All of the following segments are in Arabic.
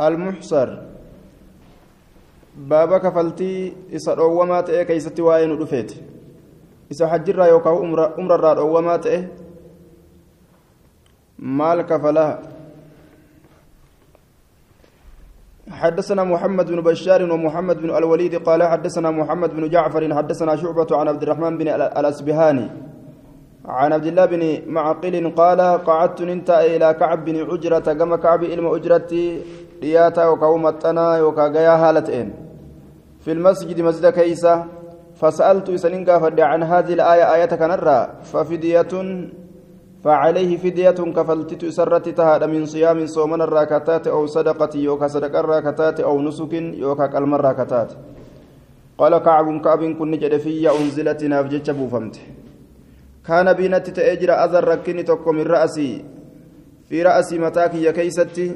المحصر baaba kafaltii isa dhoowwamaa ta'e keeysatti waa'ee nu dhufeeti isa hajjirraa yookaan umrarraa dhoowwamaa ta'e maal kafalaa حدثنا محمد بن بشار ومحمد بن الوليد قال حدثنا محمد بن جعفر حدثنا شعبة عن عبد الرحمن بن الأسبهاني عن عبد الله بن معقل قال قعدت انت إلى كعب بن عجرة كما كعب إلم أجرتي رياتا وكومتنا وكاغيا هالتين في المسجد مسجد كيسة فسألت إسنين قافد عن هذه الآية آية كنرى ففدية فعليه فدية كفلتت سرت تهاد من صيام صومنا الراكتات أو صدقة يوكا صدق الراكتات أو نسك يوكا كلم الراكتات قال كعب كعب كن نجد في أنزلت نافجة بوفمت. كان بينت تأجر أذر ركني تقوم من رأسي. في رأسي متاكي يا كيستي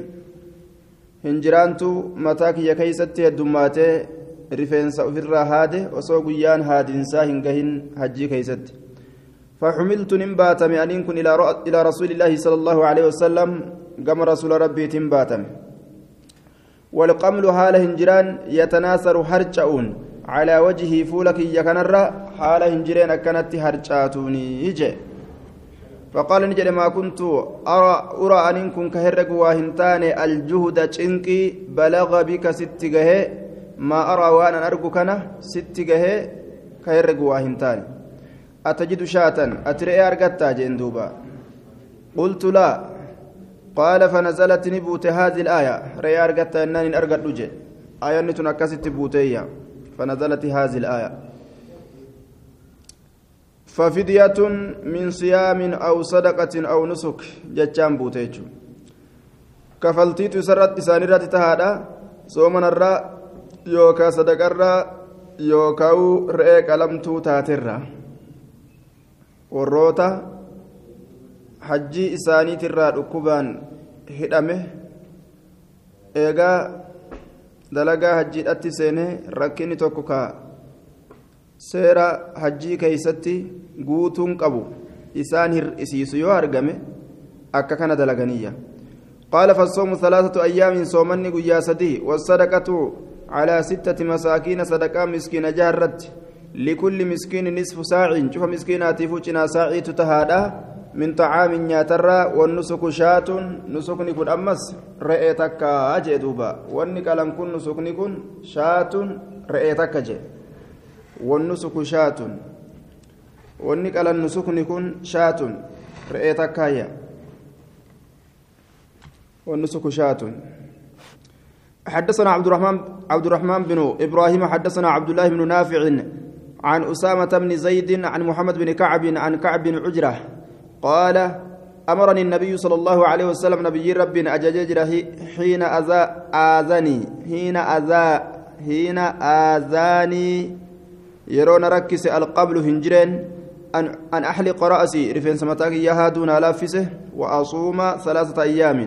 هنجرانتو متاكي يا كيستي الدماتي ofirraa haade osoo guyyaan haadinsaa hin gahin hajjii keeysatti فحملت نباتم أنين كن إلى إلى رسول الله صلى الله عليه وسلم. كما رسول ربي تنباتم والقمل حال هنجران يتناثر هرجعون. على وجهه فولك يكنر حال هنجرين أكنت هرجاتوني يجي فقال نجد ما كنت أرى أرى أن كن كهرق واهنتان الجهد تشنكي بلغ بك ست ما أرى وأنا أرجو كان ست جهة كيرج واهنتان أتجد شاة أتري أرجتا جندوبا قلت لا. قال فنزلت نبوت هذه الآية. ري أرجتا أنني أرجت لجي آية نتنكست بوتيا فنزلت هذه الآية ففدية من صيام أو صدقة أو نسك جتشان بوتيجو كفلتيت سرت إسانيرات تهادا صومنا الرّ yookaan sadaqarraa yookaan re'ee qalamtuu taaterra warroota hajjii isaaniitirraa dhukkubaan hidhame eegaa dalagaa hajjiidhatti seenee rakkinni tokko ka seera hajjii keeysatti guutuun qabu isaan hir'isiisu yoo argame akka kana dalaganiyya قال فالصوم ثلاثة أيام صومني قيا سدي والصدقة على ستة مساكين صدقة مسكين جهرت لكل مسكين نصف ساع شوف مسكينات فوجنا ساعي تتهادا من طعام نياترا والنسك شاة نسك نكون أمس رأيتك أجدوبا والنك لم كن نسك نكون شاة رأيتك جي والنسك شاة والنك لم نسك نكون شاة رأيتك يا والنسك شاة حدثنا عبد الرحمن عبد الرحمن بن إبراهيم حدثنا عبد الله بن نافع عن أسامة بن زيد عن محمد بن كعب عن كعب بن عجرة قال أمرني النبي صلى الله عليه وسلم نبي رب اجججره حين اذى آذني حين اذى حين آذاني. يرون ركس القبل هنجرين أن أن أحلق رأسي. رفين سمتاك يهادون لافسه وأصوم ثلاثة أيام.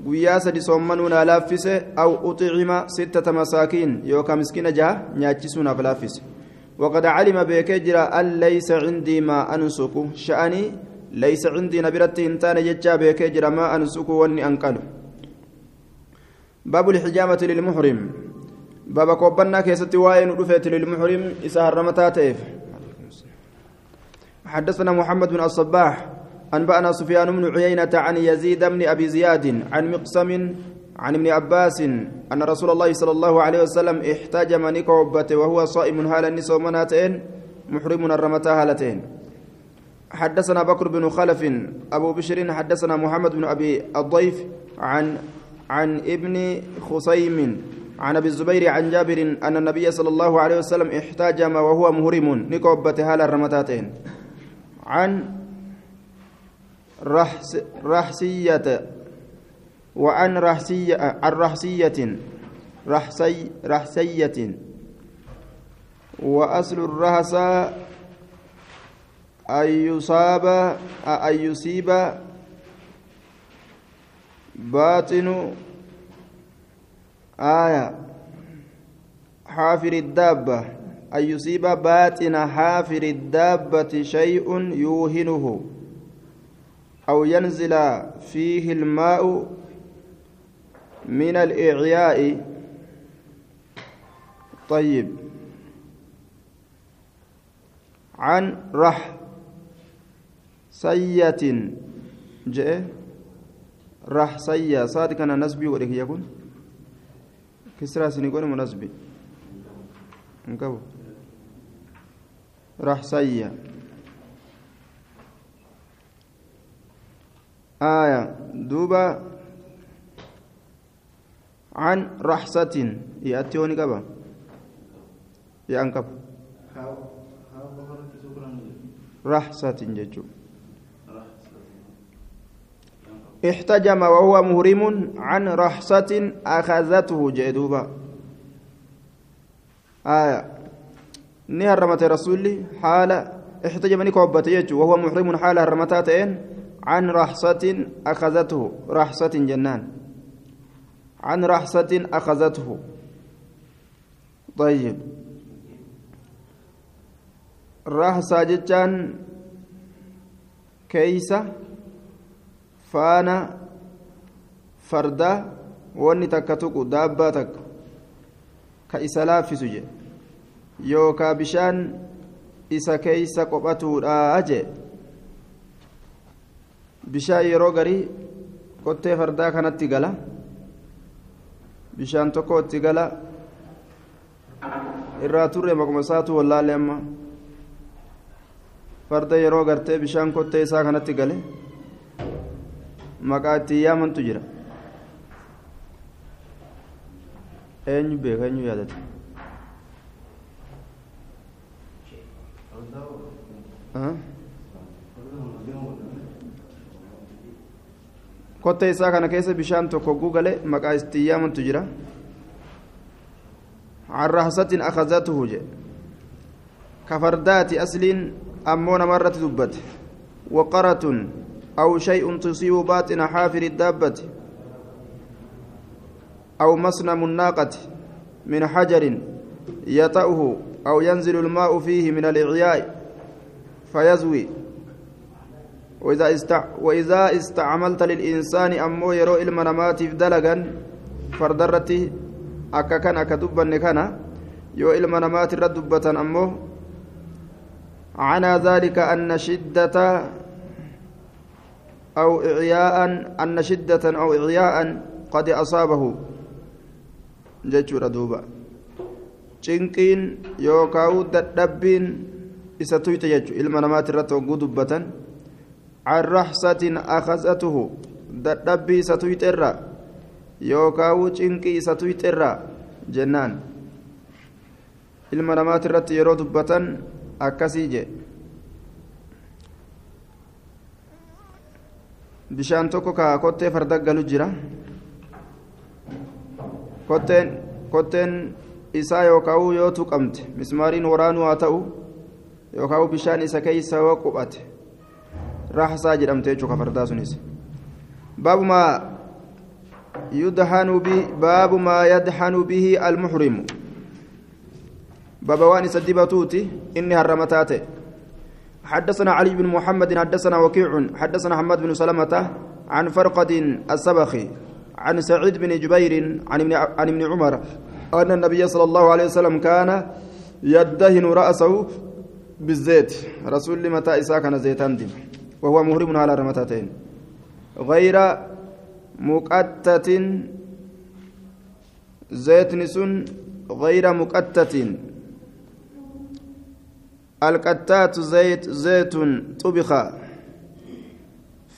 guyyaa sadi soommanuunaa laaffise aw uxicima sittata masaakiin yookaa miskiina jaha nyaachisuunaaf laaffise وقد علم بكجرا أن ليس عندي ما أنسك شأني ليس عندي نبرت إنتان يجا بكجرا ما أنسك واني أنقل. باب الحجامة للمحرم. باب كوبنا كيست واين رفت للمحرم إسا هرمتا تيف. حدثنا محمد بن الصباح. أنبأنا سفيان بن عيينة عن يزيد بن أبي زياد عن مقسم عن ابن عباس أن رسول الله صلى الله عليه وسلم احتجم نكوبته وهو صائم هالا نسومناتين محرم الرمتا هالتين حدثنا بكر بن خلف أبو بشر حدثنا محمد بن أبي الضيف عن عن ابن خصيم عن أبي الزبير عن جابر أن النبي صلى الله عليه وسلم احتجم وهو محرم نكوبته هالا الرمتاتين. عن رحس رحسية وعن رحسية عن رحسية رحسي رحسية. وأصل الرهس أن يصاب أن يصيب باطن آية. حافر الدابة. أن يصيب باطن حافر الدابة شيء يوهنه أو ينزل فيه الماء من الإعياء. طيب. عن رح سية جاء رح سية صادق أنا نسبي ولك يكون كسرى سنقول منسبي انكبو رح سية آية دوبا عن رحسة يأتيوني كبا يأنكب رحسة ججو احتجم وهو مهرم عن رحسة أخذته جدوبا آية. نهرمت رسولي حال احتجم نكوبت وهو محرم حال هرمتاتين عن رحصة أخذته رحصة جنان. عن رحصة أخذته. طيب. رحصة جتان كيسة فانا فردا je yookaa bishaan isa keeysa qophatuudha jee bishaan yeroo garii qottee fardaa kanatti gala bishaan tokko itti gala irraa turre makuma isaatu wallaalee amma farda yeroo gartee bishaan kottee isaa kanatti gale maqaa itti yaamantu jira eenyu beeka eenyu yaadate kottee isaa kana keessa bishaan tokko gugale maqaa itti yaamantu jira عرهسة أخذته جي كفردات أصل أمون مرة دبت وقرة أو شيء تصيب باطن حافر الدابة أو مصنم الناقة من حجر يطأه أو ينزل الماء فيه من الإعياء فيزوي. وإذا استع وإذا استعملت للإنسان أمو يرو المنامات دلغا فردرتي akka kan akka dubbanne kana yoo ilma namaatirra dubbatan ammoo عنى ذلك أن شدة أو إعياء أن شدة أو إعياء قد أصابه جتشور دوبا cinqiin yookaan dadhabbiin isa tuyte jechuun ilma namaati irratti hogguu dubbatan carraxsatin akasatuhu dadhabbii isa tuyxerra yookaan cinqii isa tuyxerra jennaan ilma namaati irratti yeroo dubbatan akkasii je bishaan tokko kaa kottee farda galu jira kotteen kotteen isaa yookaan yoo tuqamte mismaariin waraanuu haa ta'u yookaan bishaan isa keessa yoo quphate raaxsaa jedhamte jechuudha fardaa sunis baabumaa yudhanu bi baabu maa yadhanu bihi almuhrimu بابا وان سدبتوتي إني هرمتاتي حدثنا علي بن محمد حدثنا وكيع حدثنا حماد بن سلمة عن فرقد السبخي عن سعيد بن جبير عن ابن عن ابن عمر أن النبي صلى الله عليه وسلم كان يدهن رأسه بالزيت. رسول متى إساء كان زيتان دي وهو مهرم على رمتاتين غير مقتة زيت نسن غير مقتة القتات زيت زيت طبخ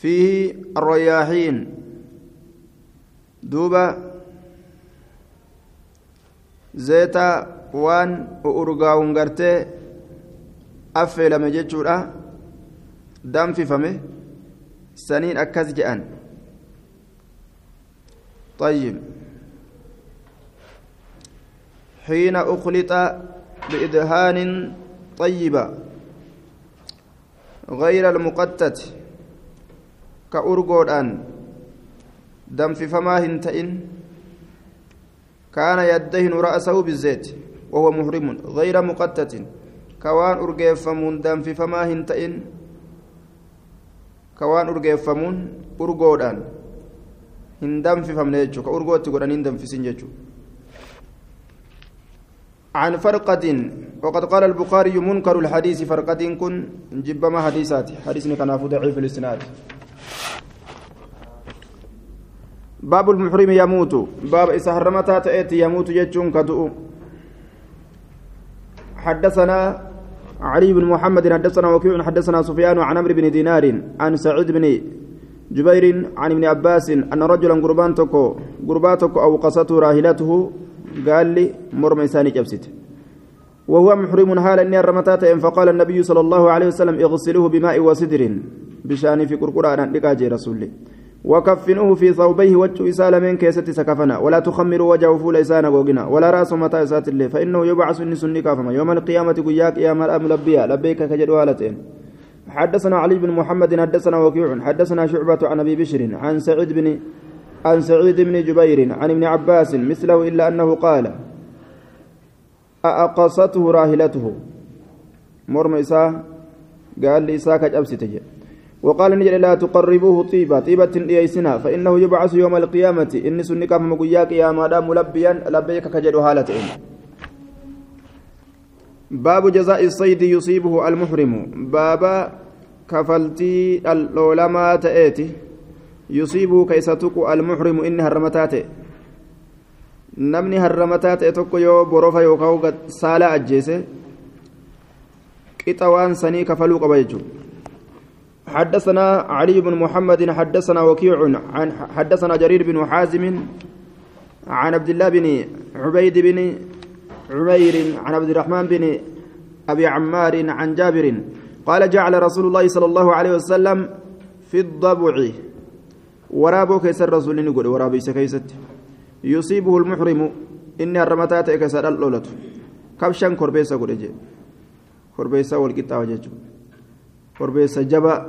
فيه الرياحين دوبا زيتا وان urgaa'uun gartee affeelame jechuudha danfifame saniin akkas je'an طيب حين أخلط بإدهان طيبة. غير المقتت. كأرغودان دم في فما هنتئن. كان يدهن رأسه بالزيت. وهو محرم. غير مقتت. كوان أرغيفمون دم في فما هنتئن. كوان أرغودان hin danfifamne jechuudha ka urgootti godhanii hin danfisin jechuudha. عن فرقة وقد قال البخاري منكر الحديث فرقة كن جبما حديثات حديث كان ضعيف الإسناد. باب المحرم يموت باب إذا حرمتها تأتي يموت جتشون كدؤ. حدثنا علي بن محمد حدثنا وكيع حدثنا سفيان عن عمرو بن دينار عن سعيد بن جبير عن ابن عباس أن رجلا قربان تكو قرباتك أو قصته راهلته قال مرمى إنساني جبست وهو محرم حال أني الرمتات فقال النبي صلى الله عليه وسلم اغسلوه بماء وسدر. بشان في قرقران لقاجي رسول وكفنوه في ثوبيه وجه إسال من كيسة سكفنا. ولا تخمروا وجهه فول إسانا غوغنا. ولا رأس متى إسات الله فإنه يبعث النسن كافما يوم القيامة قياك يا مرأة ملبيا لبيك كجدوا هالتين حدثنا علي بن محمد حدثنا وكيع حدثنا شعبة عن أبي بشر عن سعيد بن عن سعيد بن جبير عن ابن عباس مثله إلا أنه قال أأقصته راهلته. مرمى قال لي إساء كجأبسي وقال نجل لا تقربوه طيبة طيبة ليسنا فإنه يبعث يوم القيامة. إن سنك مقياك يا مدام ملبيا لبيك كجد هالتين باب جزاء الصيد يصيبه المحرم. بابا كفلتي العلماء تأتي. يصيبه كيستك المحرم إن harramataa ta'e tokko yoo borofa yookaan saala ajjeese qixa waan sanii kafaluu qaba jechuudha حدثنا علي بن محمد حدثنا وكيع عن حدثنا جرير بن حازم عن عبد الله بن عبيد بن عمير عن عبد الرحمن بن أبي عمار عن جابر قال جعل رسول الله صلى الله عليه وسلم في الضبع. ورابو كيس الرسول نقول ورابي سكيست يصيبه المحرم. إني الرمتات كسر اللولة. كبشا كربيسا قول كربيسا والقطاع وجهه. korbeessa jaba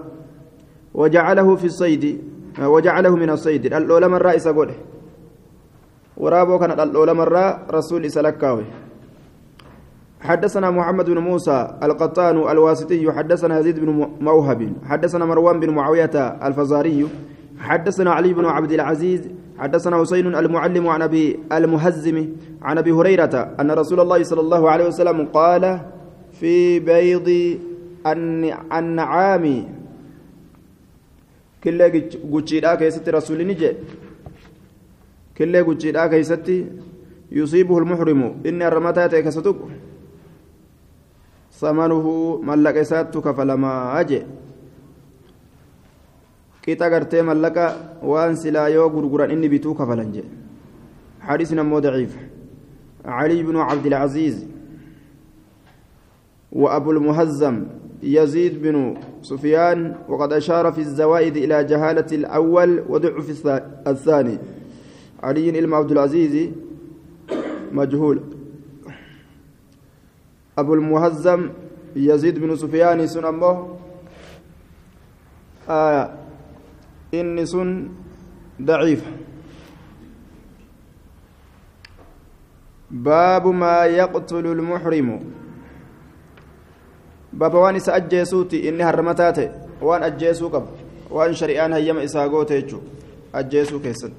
وجعله في الصيد. وجعله من الصيد. الأولى مرة إسا قوله ورابو كان الأولى مرة رسول إسا لكاوي. حدثنا محمد بن موسى القطان الواسطي. حدثنا يزيد بن موهب. حدثنا مروان بن معاوية الفزاري. حدثنا علي بن عبد العزيز حدثنا حسين المعلم عن أبي المهزم عن أبي هريرة أن رسول الله صلى الله عليه وسلم قال في بيض النعام. كله غوچيدا كيست رسول نجي. كله غوچيدا كيست يصيبه المحرم. إن الرمتات كستك. ثمنه ملك كفلما أجي. Qixa gartee mallaqa waan silaa yoo gurguran inni bituu kafalan jedhe حديث نمو ضعيف علي بن عبد العزيز وأبو المهزم يزيد بن سفيان وقد أشار في الزوائد إلى جهالة الأول وضعف الثاني علي بن عبد العزيز مجهول أبو المهزم يزيد بن سفيان سن أمه آه إن سن ضعيف باب ما يقتل المحرم بابا وان إسا أجيسوتي إني هرمتاتي وان أجيسو قب وان شريان هيما إسا قوتيجو أجيسو كيست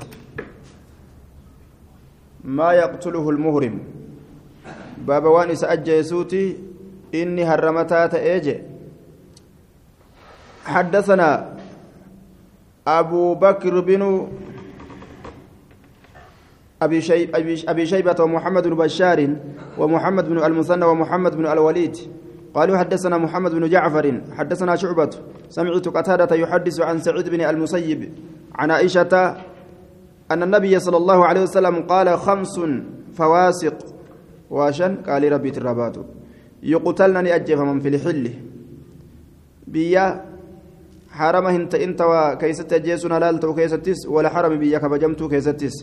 ما يقتله المهرم بابا وان إسا أجيسوتي إني هرمتات إيجي حدثنا أبو بكر بن أبي, شيب أبي شيبة ومحمد بن بشار ومحمد بن المثنى ومحمد بن الوليد. قالوا حدثنا محمد بن جعفر حدثنا شعبة. سمعت قتادة يحدث عن سعيد بن المسيب عن عائشة أن النبي صلى الله عليه وسلم قال خمس فواسق. واشن؟ قال ربي ترابات يقتلنني أجف من في الحل. بيا حرم انت انت وكيست أجيسنا لالت وكيستس ولا حرم بيا كبجمت كيستس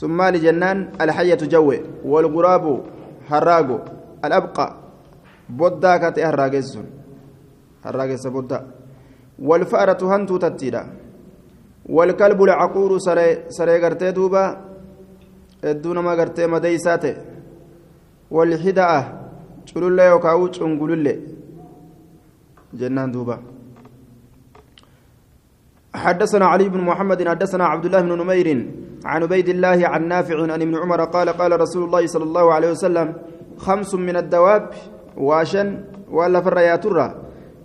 ثم لجنان الحية جوي والغراب حراغو الأبقى ta'e harraageessi sun harraageessa boddaa walfa'aratu hantuu tattiidha walkalbu lacaquuru saree gartee duuba hedduu nama gartee madeeysaa ta'e walxida'a culullee yookaan cungululle jennaan duuba حدثنا علي بن محمد حدثنا عبد الله بن نمير عن عبيد الله عن نافع عن ابن عمر قال قال رسول الله صلى الله عليه وسلم خمس من الدواب واشن ولا فرياترة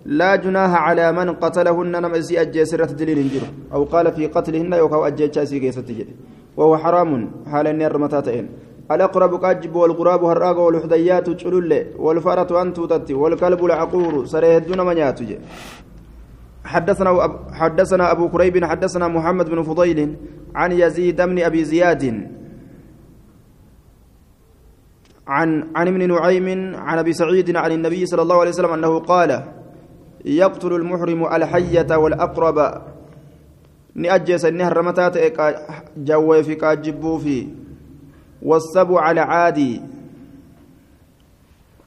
لا جناح على من قتلهن نمسي أجسرة دليل جرو أو قال في قتلهن يوكاو أجيتشا سيجيسة وهو حرام حال النير متاتئن الأقرب كاجب والغراب هراغ والحديات تشلل والفرة أنتوتت والكلب العقور سريهدون من ياتج حدثنا حدثنا أبو كريب حدثنا محمد بن فضيل عن يزيد بن أبي زياد عن عن ابن نعيم عن أبي سعيد عن النبي صلى الله عليه وسلم أنه قال يقتل المحرم الحية والأقرب. نأجس النهر متات جوي في كاجبو في. والسبع العادي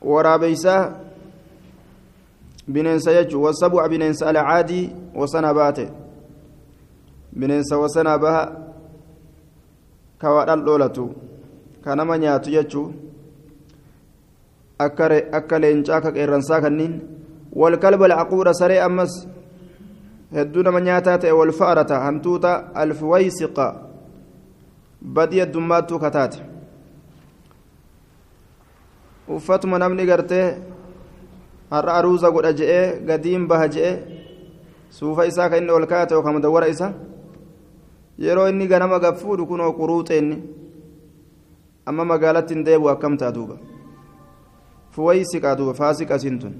ورابيسا bineensa jechuun wasabu'a bineensa alcaadii wasana baate bineensa wasana baha ka waa dhaldhoolatu ka nama nyaatu jechuun akka leencaa ka qeerransaa kanniin walkalba alcaquudha saree ammas hedduu nama nyaataa ta'e walfa'arata hantuuta alfuwaysiqa badii heddummaattuu kataate uffatuma namni gartee har'a aruuza godha je'ee gadiin baha je'e suufa isaa kan inni ol kaa'ate yookaan mudawwara isa yeroo inni ganama gaffuudhu kunoo quruuxe inni amma magaalatti hin deebi'u akkam ta'a duuba fuwaysiqaa duuba faasiqa siin tun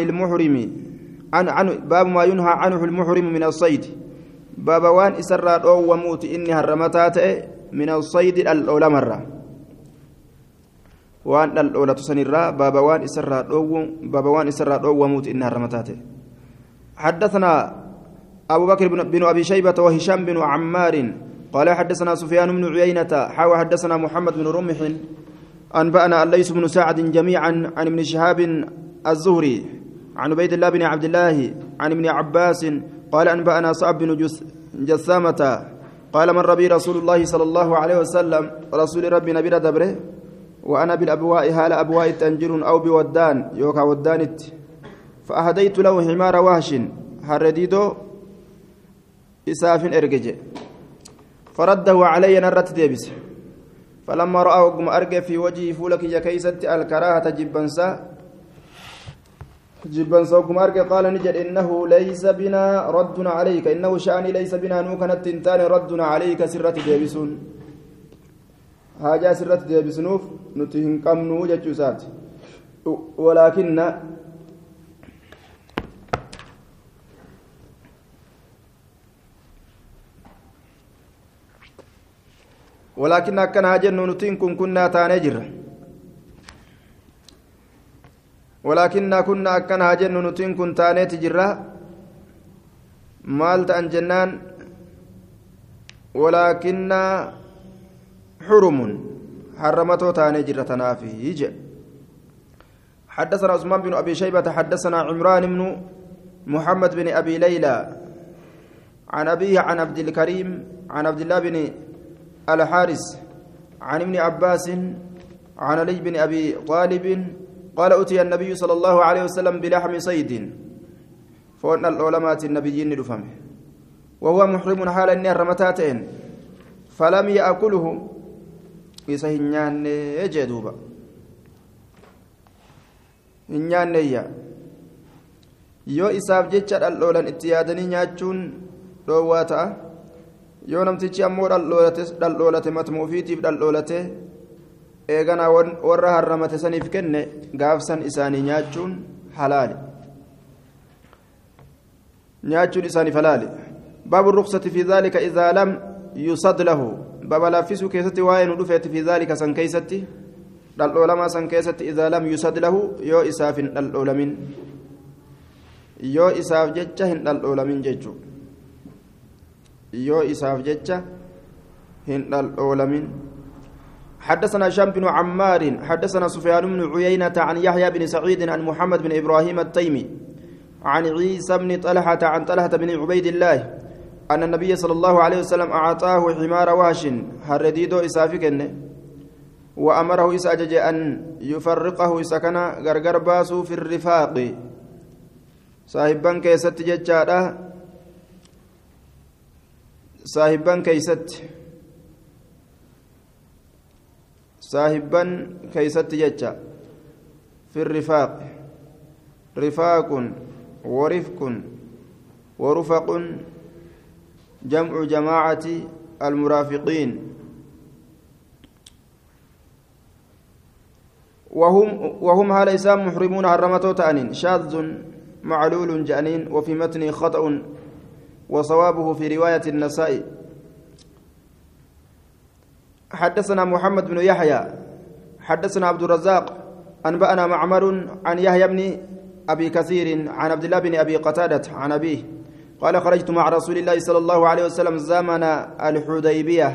المحرم عن عن باب ما ينهى عنه المحرم من الصيد باب وان اسرى أو وموت اني هرمتات من الصيد الاولى مره waan dhaldhoolatu sanirraa baaba waan isarraa baaba waan isarraa dhoowwamuuti inni harramataate حدثنا أبو بكر بن أبي شيبة وهشام بن عمار قال حدثنا سفيان بن عيينة حاو حدثنا محمد بن رمح أنبأنا الليث بن سعد جميعا عن ابن شهاب الزهري عن عبيد الله بن عبد الله عن ابن عباس قال أنبأنا صعب بن جسامة قال مر بي رسول الله صلى الله عليه وسلم رسول ربي نبي دبره وأنا بالأبواء هال أبواء تنجر أو بودان يوكا ودانت. فأهديت له حمار وهش هرديدو إساف إرجج. فرده علي نرت ديبس. فلما رأى وقم أرجع في وجهي فولك يا كيست الكراهة جبنسا. جبنسا وقم أرجع قال نجد إنه ليس بنا ردنا عليك إنه شأني ليس بنا نوكنت تنتان ردنا عليك سرة ديبسون. Haajaa sirratti deebisnuuf nuti hin qabnu jechuu isaati. Walaakinna ولكن أكن هاجن نتين كن كنا تاني جرا ولكن كنا أكن هاجن نتين كن تاني تجرا مالت أن جنان ولكن حرم. حرمته تاني جرة نافي يجي حدثنا عثمان بن أبي شيبة حدثنا عمران بن محمد بن أبي ليلى. عن أبيه عن عبد الكريم عن عبد الله بن الحارس عن ابن عباس عن علي بن أبي طالب قال أتي النبي صلى الله عليه وسلم بلحم صيد. فوأن العلماء النبيين لفمه وهو محرم حال النار رمتاتين فلم يأكله. Isa hin nyaanne jee duuba. Hin nyaanneyya yoo isaaf jecha dhaldhoolan itti yaadanii nyaachuun dhoowwaa ta'a. Yoo namtichi ammoo dhaldhoolate matuma ufiitiif dhaldhoolate eeganaa warra harramate saniif kenne gaafsan isaanii nyaachuun halaali nyaachuun isaaniif halaali baabu ruksati fi dhaalika idaa lam yusad lahu keessatti waa'ee nu dhufeeti fi dhaalika san keeysatti dhaldhoolamaa san keessatti idaa lam yusad lahu yoo isaaf hin dhaldhoolamin yoo isaaf jecha hin dhaldhoolamin jechuu yoo isaaf jecha hin dhaldhoolamin حدثنا هشام بن عمار حدثنا سفيان بن عيينة عن يحيى بن سعيد عن محمد بن إبراهيم التيمي عن عيسى بن طلحة عن طلحة بن عبيد الله أن النبي صلى الله عليه وسلم أعطاه حمار واش هرديدو إسافك وأمره إساجج أن يفرقه إسكنا غرغر باسو في الرفاق. saahibban keessatti jechaadha saahibban keeysatti saahibban keeysatti jecha fi rifaaq rifaaqun ورفق ورفق جمع جماعة المرافقين. وهم وهم هل إسام محرمون حرمتو تأنين؟ شاذ معلول جأنين وفي متن خطأ وصوابه في رواية النسائي. حدثنا محمد بن يحيى حدثنا عبد الرزاق أنبأنا معمر عن يحيى بن أبي كثير عن عبد الله بن أبي قتادة عن أبيه قال خرجت مع رسول الله صلى الله عليه وسلم زمن الحديبية.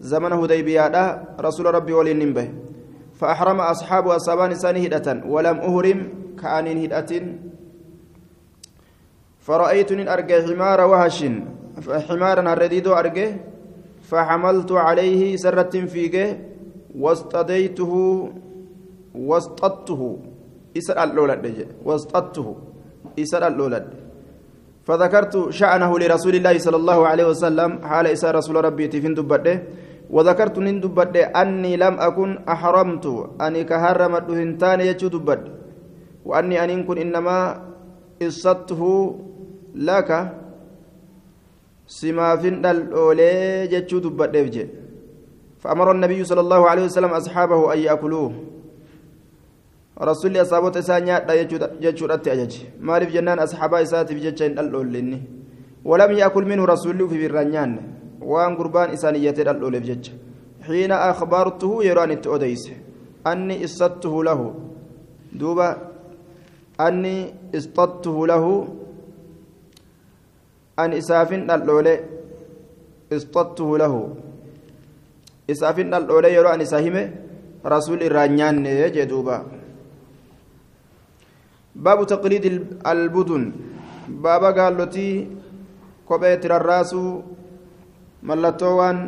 زمن هديبية رسول ربي ولي فأحرم أصحاب أصابان ساني ولم أهرم كأن هدة فرأيتني أرجع حمار وهش. حمارا الرديد أرجع. فحملت عليه سرة فيجه. واستديته. واستدته إسر اللولد واستدته إسر اللولد. فذكرت شأنه لرسول الله صلى الله عليه وسلم حال إسر رسول ربي تفين دبدة. وذكرت نين دبدة أني لم أكن أحرمت أني كهرمت هنتان يجو دبد. وأني أن كن إنما إصدته لك simaafin dhal'oolee jechuu dubbadheef je فأمر النبي صلى الله عليه وسلم أصحابه أن يأكلوه. رسول أصحابه إسانيا جتشورت أجج مالف جنان أصحاب إساتي في جتشين الأولين ولم يأكل منه رسول في برانيان وأن قربان إسانية الأول في جتش حين أخبرته يران التؤديس أني استدته له دوبا أني استدته له أن إسافن الأولى استدته له إسافن الأولى يران إساهمه رسول الرانيان يجدوبا باب تقليد البدن. بابا قال لتي tirarraasuu mallattoo waan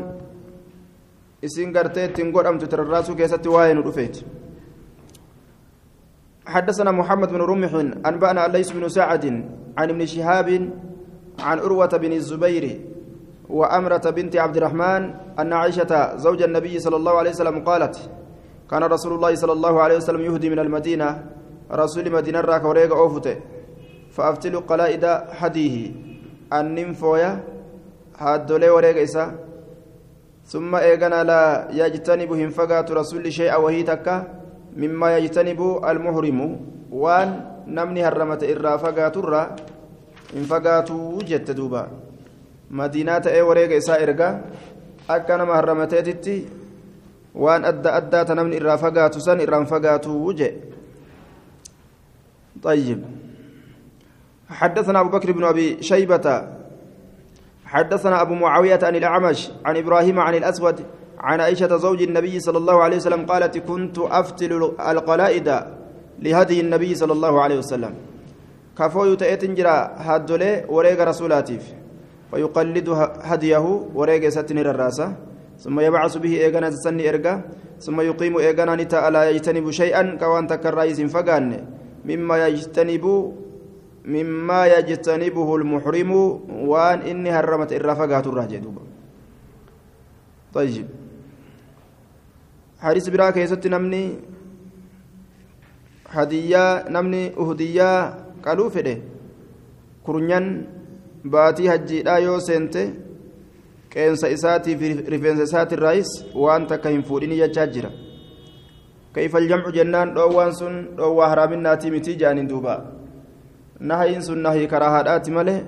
isin gartee ittiin godhamtu tirarraasuu keessatti waa'ee nu dhufeeti حدثنا محمد بن رمح أنبأنا ليس بن سعد عن ابن شهاب عن أروة بن الزبير وأمرة بنت عبد الرحمن أن عائشة زوج النبي صلى الله عليه وسلم قالت كان رسول الله صلى الله عليه وسلم يهدي من المدينة رسول مدينة راك وريق أوفته فأفتل قلائد حديه أنم فويا هادولي وريق إسا ثم إيغنا لا يجتنب هنفقات رسول شيئا وهي تكا مما يجتنب المحرم وان نمني هرمت إرى فقات الرا هنفقات جت دوبا مدينة إيه وريق إسا إرقا أكا نما هرمتيتي وان أدى أدى تنمني إرى فقات سن إرى فقات وجه طيب. حدثنا أبو بكر بن أبي شيبة. حدثنا أبو معاوية عن الأعمش عن إبراهيم عن الأسود عن عائشة زوج النبي صلى الله عليه وسلم قالت كنت أفتل القلائد لهدي النبي صلى الله عليه وسلم. كفو تأتنجرا هدولي وريق رسولاتيف فيقلد هديه وريق ستنير الرأسة ثم يبعث به إيغانا تسني إرقا ثم يقيم إيغانا نتا لا يجتنب شيئا كوان تكرائز فقان مما يجتنب مما يجتنبه المحرم وان إني هرمت الرفقات الراجع طيب. حديث براك يست نمني هدية نمني أهدية قالوا فده. كرنيان باتي هجي لا يو سنتي rifeensa isaati irraayis waan takka hin fuudhini jechaa jira كيف الجمع جنان؟ دوان سن دوا حرامناتي متي جانين دوبا. نهي سن نهي كراهات مله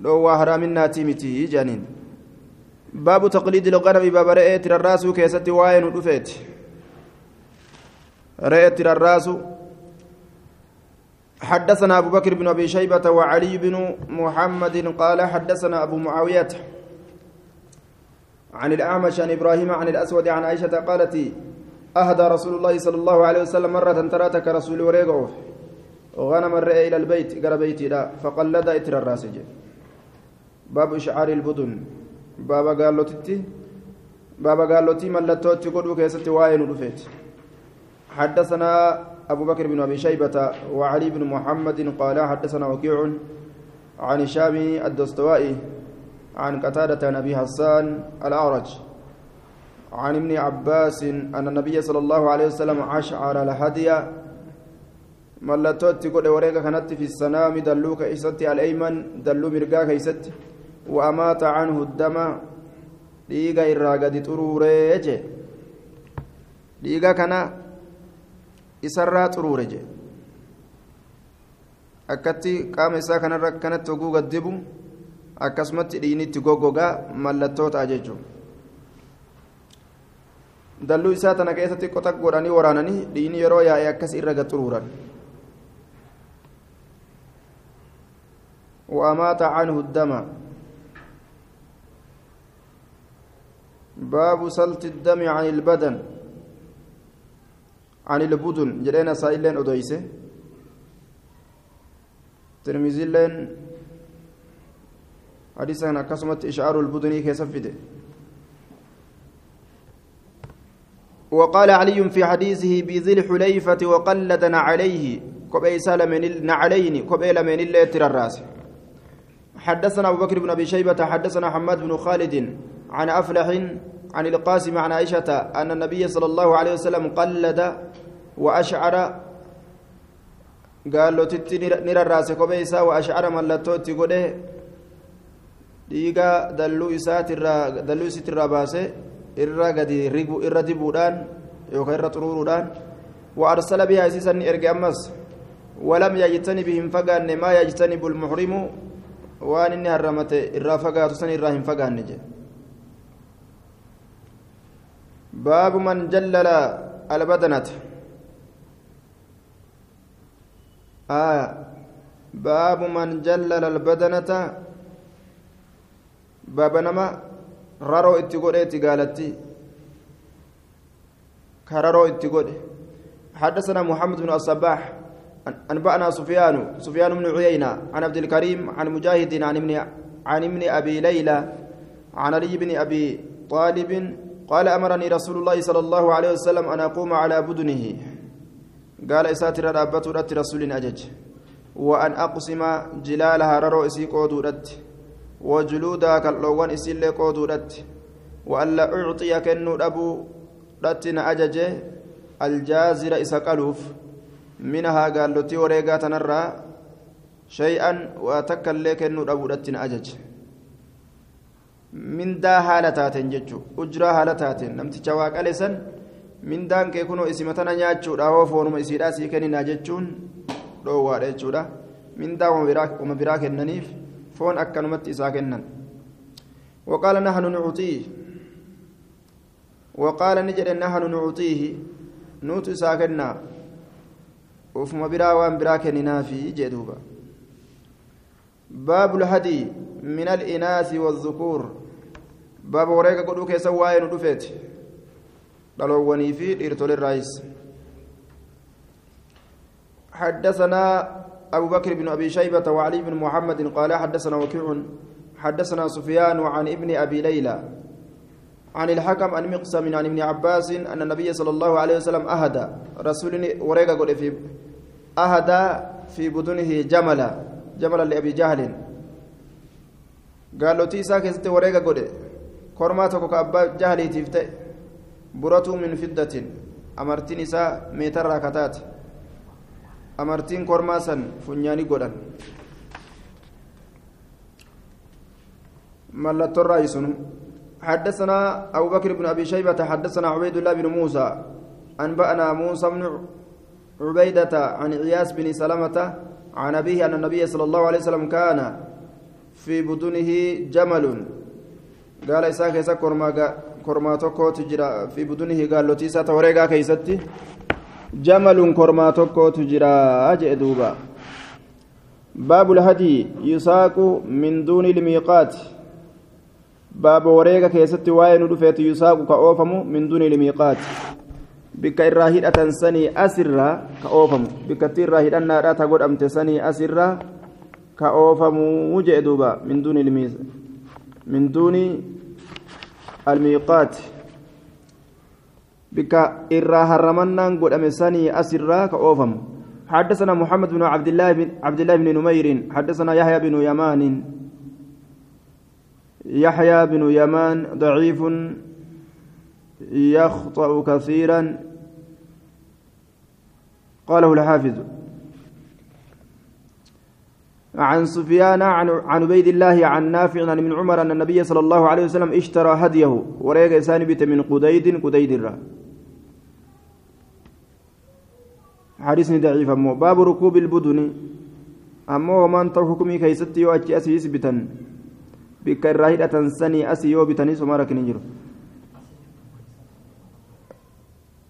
دوا حرامناتي متي جانين. باب تقليد الغنم باب رأيت الراس كيستي واين ودفيت رأيت الراس حدثنا أبو بكر بن أبي شيبة وعلي بن محمد قال حدثنا أبو معاوية. عن الأعمش عن إبراهيم عن الأسود عن عائشة قالت أهدى رسول الله صلى الله عليه وسلم مرة تراتك رسول وريقه. غنم الرئي إلى البيت قال بيتي لا فقلد إتر الراسج باب إشعار البدن. بابا قال له تتي بابا قال له تي ملتوت قدو كيستي واين رفيت حدثنا أبو بكر بن أبي شيبة وعلي بن محمد قال حدثنا وكيع عن الشامي الدستوائي. عن قتادة عن أبي حسان الأعرج عن ابن عباس أن النبي صلى الله عليه وسلم أشعر الهدي. ملتوت قد وريك كانت في السنام دلوك إسات الأيمن دلو مرقا كيست وأمات عنه الدم. dhiiga irraa gadi xuruuree je dhiiga kana isarraa xuruure je akkatti qaama isaa kanarra kanatti oguu gaddibu akkasumatti dhiinitti goggogaa mallattoo ta'a jechuudha dalluu isaa tana keessatti qota godhanii waraananii dhiini yeroo yaa'e akkas irra gad xuruuran وأمات عنه الدم باب سلط الدم عن البدن عن البدن جرينا سائلين أدويسه ترمذي لين حديثا كسمت إشعار البدن كيسفده وقال علي في حديثه بذي الحليفة وقلدنا عليه كبي سالمين نعلين كبي لمن اللي الرأس. حدثنا أبو بكر بن أبي شيبة حدثنا حماد بن خالد عن أفلح عن القاسم عن عائشة أن النبي صلى الله عليه وسلم قلد وأشعر. قال له تتي نرى الرأس كبيسا وأشعر من لتوتي قده. dhiiga dalluu isaatirraa dalluu isittirraa baasee irra gadi rigu irra dibuudhaan yookaan irra xuruuruudhaan waarsala bihaa isiisan ni erge ammas? Walam yaajitaniif hin fagaanne? Maa yaajitaniif ulmuxrimu waan inni harramate irraa fagaatu san irraa hin fagaanne jedhe baabu man jallala albadanata. Baabu man jallala albadanata باب من جلل البدنة باب نما رارو اتقود اتقالتي كرارو اتقود حدثنا محمد بن الصباح أنبأنا سفيان سفيان بن عيينة عن عبد الكريم عن مجاهد عن ابن عن ابن أبي ليلى عن علي بن أبي طالب قال أمرني رسول الله صلى الله عليه وسلم أن أقوم على بدنه قال إساتر رابط رت رسول أجج وأن أقسم جلالها ررو إسي قودورت وجلودها كاللوان إسي اللي قودورت وأن لا أعطي كنو أبو رتنا أجج الجازر إسا قلوف منها قال لتي وريقا تنرى شيئا وأتكل لك كنو أبو رتنا أجج mindaa haala taateen jechuun ujuraa haala taateen namticha waaqale san mindaan kee kunoo isimatana nyaachuudha hoo foonuma isiidhaa sii kenninaa jechuun dhoowwaadha jechuudha mindaa uma biraa kennaniif Waqaala nahnu nucuxiih waqaala ni jedhe nahnu nucuxiihi nuutu isaa kennaa ufuma biraa waan biraa kenninaafi jee duuba باب الهدي من الإناث والذكور باب وريك قدو كيسا واين ودفت دلووني في ديرتول الرئيس حدثنا أبو بكر بن أبي شيبة وعلي بن محمد قال حدثنا وكيع حدثنا سفيان عن ابن أبي ليلى عن الحكم عن مقسم عن ابن عباس أن النبي صلى الله عليه وسلم أهدى رسول وريك قد في أهدى في بدنه جملا جملا لأبي جهل. قال له تيسا كيست وريقا قد كورماتك كأبا جهلي تفتئ برة من فدة أمرتين إساء ميتر راكتات أمرتين كورماسا فنياني قدن ملت الرئيس حدثنا أبو بكر بن أبي شيبة حدثنا عبيد الله بن موسى أنبأنا موسى بن عبيدة عن عياس بن سلمة عن أبيه أن النبي صلى الله عليه وسلم كان في بدنه جمل قال إساك إساك كرما كرما في بدنه قال لتيسا توريقا كيستي jamaluun kormaa tokkootu jira jee duuba. Baabu lhadii yusaaqu min duuni ilmiiqaati baaba wareega keessatti waa'ee nu dhufeetu yusaaqu ka oofamu min duuni ilmiiqaati bikka irraa hidhatan sanii asirraa ka oofamu. Bikkatti irraa hidhannaadha ta godhamte sanii asirraa ka oofamuu jee duuba min duuni almiiqaati بك إرى هرمنا قد أمساني أسرى كأوفم حدثنا محمد بن عبد الله بن عبد الله بن نمير حدثنا يحيى بن يمان يحيى بن يمان ضعيف يخطأ كثيرا قاله الحافظ عن سفيان عن عبيد الله عن نافع عن عمر ان النبي صلى الله عليه وسلم اشترى هديه وريق انسان بيت من قديد قديد الرا حديث ضعيف. أمو باب ركوب البدن. أمو ومن تو حكمي كيستي يو أتي أسيس بتن. بك الراهدة سني أسي يو بتني سمارك نجر.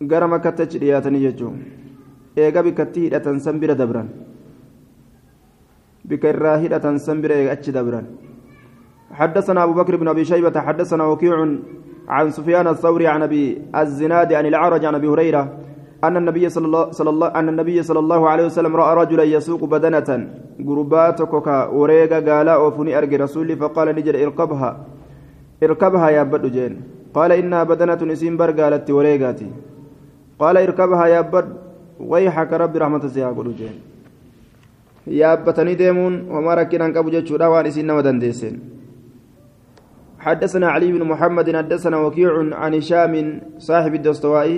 gara makkatti achi dhiyaatanii jechuun eega bikkatti hidhatan san bira dabran san bira eega achi dabran حدثنا أبو بكر بن أبي شيبة حدثنا وكيع عن سفيان الثوري عن أبي الزناد عن الأعرج عن أبي هريرة أن النبي صلى الله صلى الله أن النبي صلى الله عليه وسلم رأى رجلا يسوق بدنة. قربات كوكا وريغا قال أوفني أرجي رسولي فقال نجد إركبها. إركبها يا بد جين. قال إنها بدنة نسيم برقالت وريغاتي قال إركبها يا بد ويحك رب رحمة سيقول جين. yaabbatanii deemuun homaa rakkinaan qabu jechuudha waan isin nama dandeesseen حدثنا علي بن محمد حدثنا وكيع عن هشام صاحب الدستوائي.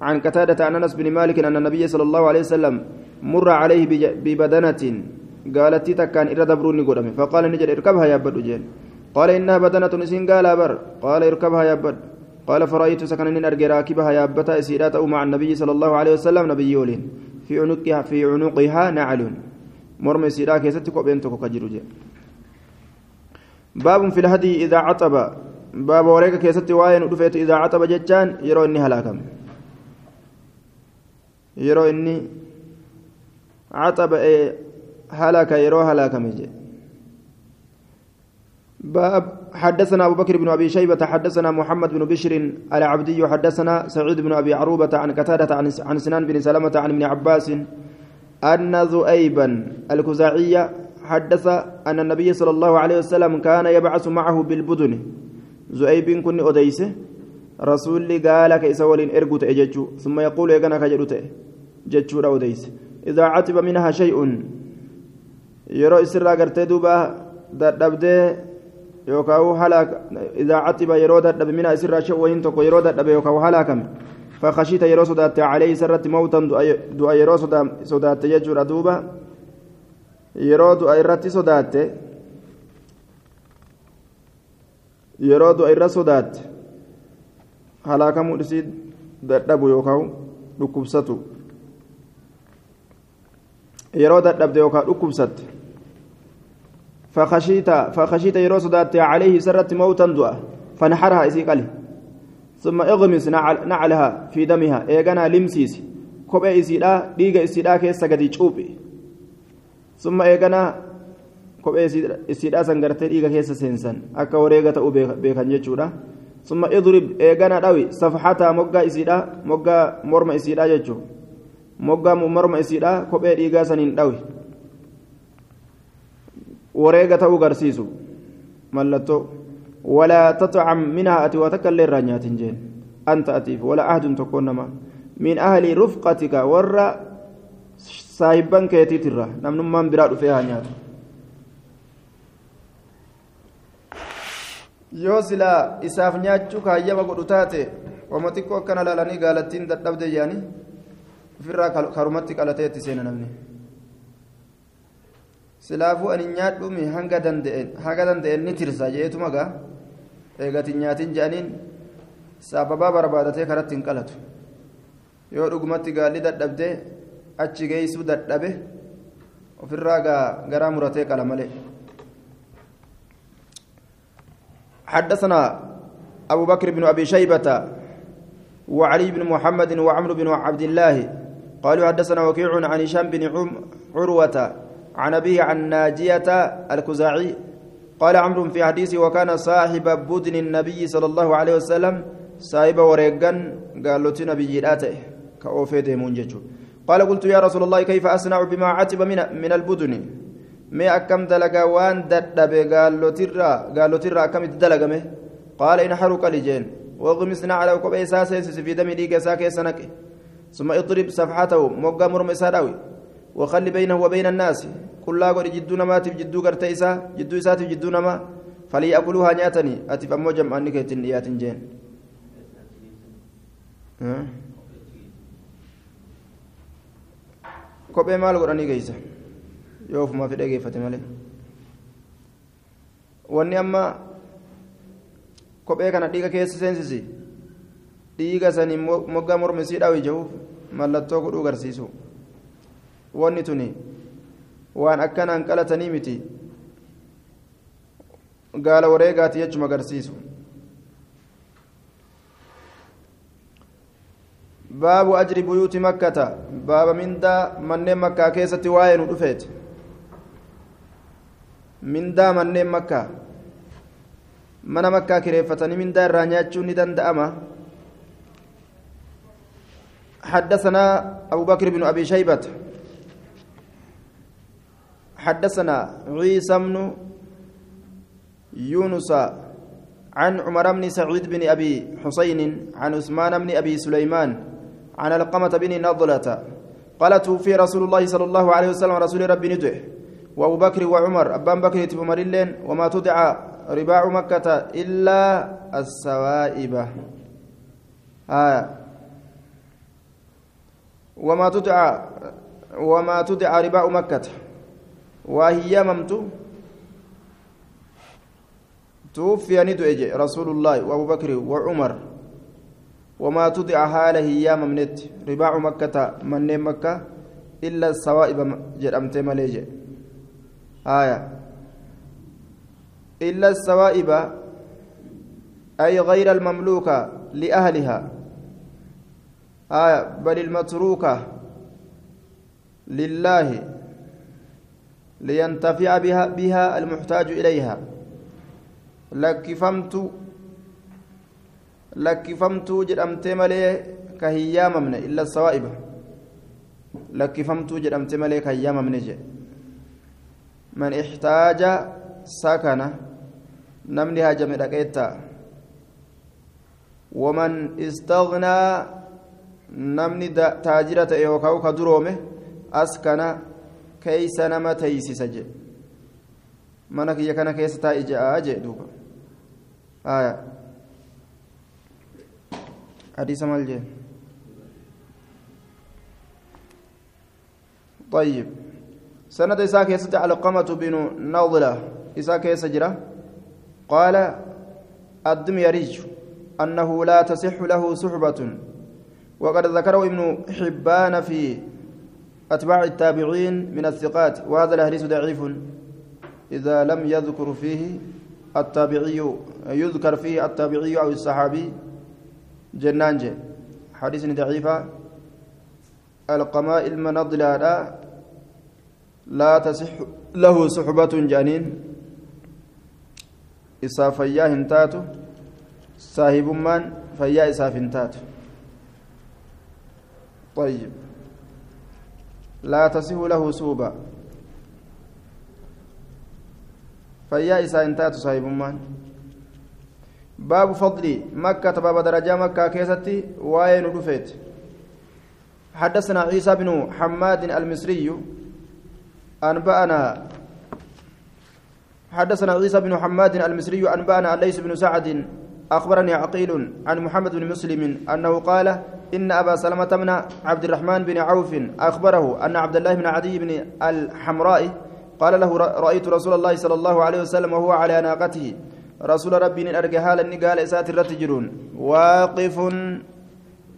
عن قتادة عن أنس بن مالك أن النبي صلى الله عليه وسلم مر عليه ببدنة قالت تكان إرى دبروني قدامي. فقال نجد اركبها يا بد جين قال إنها بدنة نسين قال بر قال اركبها يا بد. قال فرأيت سكن إن أرجع راكبها يا بتا إسيرات مع النبي صلى الله عليه وسلم نبي يولين. في عنقها في عنقها نعل. مرمى سيرا كيست كوبين تكو كجرو باب في الهدي إذا عطب. باب وريك كيست واين ودفيت إذا عطب جتان يرو إني هلاكم. Yeroo inni caxaba'ee halaka yeroo halakame je باب حدثنا أبو بكر بن أبي شيبة حدثنا محمد بن بشر العبدي حدثنا سعيد بن أبي عروبة عن قتادة عن سنان بن سلمة عن ابن عباس أن ذؤيبا الكزاعية حدث أن النبي صلى الله عليه وسلم كان يبعث معه بالبدن ذؤيب كن أديسه rasuulli gaala ka isa waliin ergu ta'e jechuu summa yaquulu eegana ka jedhu ta'e jechuudha odeyse idaa catiba minhaa shay'un yeroo isirraa gartee duuba dadhabdee yookaan idaa catiba yeroo dadhabe minhaa isirraa shay'un tokko yeroo dadhabe yookaan halaakame فخشيت يرو صدات عليه سرت موتا دعاء يرو صدات يجور دوبا يرو دعاء رتي صدات يرو دعاء رصدات halaakamuu isii dadhabu yookaan dhukkubsatu. Yeroo dadhabde yookaan dhukkubsatte. Fakashiita yeroo sodaatte عليه سرت موتا دعاء فنحرها إسي قلي ثم اغمس نعلها في دمها إيغانا لمسيس كوبي إسيدا ديغا إسيدا كيسا قدي تشوبي ثم إيغانا كوبي إسيدا سنغرتي ديغا كيسا سنسن أكا وريغا تأو بيخان جيشودا ثم اضرب ايغانا داوي صفحتها موغا اسيدا موغا مرمى اسيدا جچو موغا مرمى اسيدا كوبي ديغا سنين داوي وريغا تو غرسيسو ملتو ولا تطعم منها اتي وتكل رانيات جين انت اتيف ولا عهد تكون من أهل رفقتك ور صاحبان كيتي ترى نمنمان برا فيها نيات yoo silaa isaaf nyaachuu kaayyama godhu taate wama xiqqoo akkana laalanii gaalattiin dadhabde jedhanii ofirraa karumatti qalatee itti seena namni. Silaafuu ani nyaadhuumi hanga danda'en ni tirsa jeetuma gaa eegati nyaatin jedhaniin sababaa barbaadatee karatti hin qalatu. Yoo dhugumatti gaalli dadhabdee achi geessuu dadhabe ofirraa garaa muratee qala malee. حدثنا أبو بكر بن أبي شيبة وعلي بن محمد وعمرو بن عبد الله قالوا حدثنا وكيع عن هشام بن عروة عن أبيه عن ناجية الكزاعي قال عمرو في حديثه وكان صاحب بدن النبي صلى الله عليه وسلم صاحب وريقان قال له نبي جلاته كأوفيد منجج قال قلت يا رسول الله كيف أصنع بما عتب من, من البدن؟ mee akkam dalagaa waan dadhabe gaallotirraa gaallotirraa akkamitti dalagame qaala in haru qali jeen وغمسنا على كوبا إساسا في دم ديك ساكي سنك ثم اضرب صفحته موقع مرم إساداوي وخلي بينه وبين الناس كلا قد جدو نماتي جدو قرت إسا جدو إساتي جدو نما فليأكلوها نياتني أتي فمو جمع أنك يتنيات جين kophee maal godhanii geeysa yoo ofumaa fedhee geeffate malee wanni amma kophee kana dhiiga keessa seensisi dhiiga sanii moggaa mormisii dhawi jehuuf mallattoo godhuu garsiisu wanni tuni waan akkanaan qalatanii miti gaala wareegaati jechuma garsiisu baabu ajri buyuuti makkata baaba mindaa manneen makkaa keessatti waa'ee nu dhufeeti mindaa manneen makkaa mana makkaa kireeffatanii mindaa irraa nyaachuun ni danda'ama. حدثنا أبو بكر بن أبي شيبة حدثنا عيسى بن يونس عن عمر بن سعيد بن أبي حسين عن عثمان بن أبي سليمان عن القمة بن نضلة قال توفي رسول الله صلى الله عليه وسلم رسول ربي ندعه وأبو بكر وعمر أبان بكر تبمر اللين وما تدعى رباع مكة إلا السوائب. آه. وما تدعى وما تدعى رباع مكة. وهي ممت. توفي ندعج رسول الله وأبو بكر وعمر. وما تدعى حال هي ممنت. رباع مكة من مكة إلا السوائب جرمت مليجي آية. إلا السوائب أي غير المملوكة لأهلها. آية. بل المتروكة لله لينتفع بها, بها المحتاج إليها. لكفمت لكفمت جرمت ملي كهياممن إلا السوائب لكفمت جرمت ملي كهياممن جي من احتاج سكن نمني هاجم ركيتا ومن استغنى نمني تاجرة يوكاو كدرومه أسكن كيس نما تيسس جي منك يكن كيس تايجا أجي دوبا آية حديث مالجي طيب سند إساك يسد علقمة بن نضلة. إساك يسجرة قال الدميري أنه لا تصح له صحبة. وقد ذكره ابن حبان في أتباع التابعين من الثقات. وهذا الحديث ضعيف. إذا لم يذكر فيه التابعي يذكر فيه التابعي أو الصحابي جنان جي حديث ضعيفة القماء المنضلة لا تصح له صحبة جانين إسا فيا هنتاتو صاحب من فيا إسا فنتاتو طيب. لا تصح له سوبا فيا إسا هنتاتو صاحب من. باب فضل مكة باب درجة مكة كيستي وين رفيت. حدثنا عيسى بن حماد المصري أنبأنا حدثنا عيسى بن حماد المصري أنبأنا ليس بن سعد أخبرني عقيل عن محمد بن مسلم أنه قال إن أبا سلمة بن عبد الرحمن بن عوف أخبره أن عبد الله بن عدي بن الحمراء قال له رأيت رسول الله صلى الله عليه وسلم وهو على ناقته. رسول ربي أرجها لني قال إسات الرتجرون واقف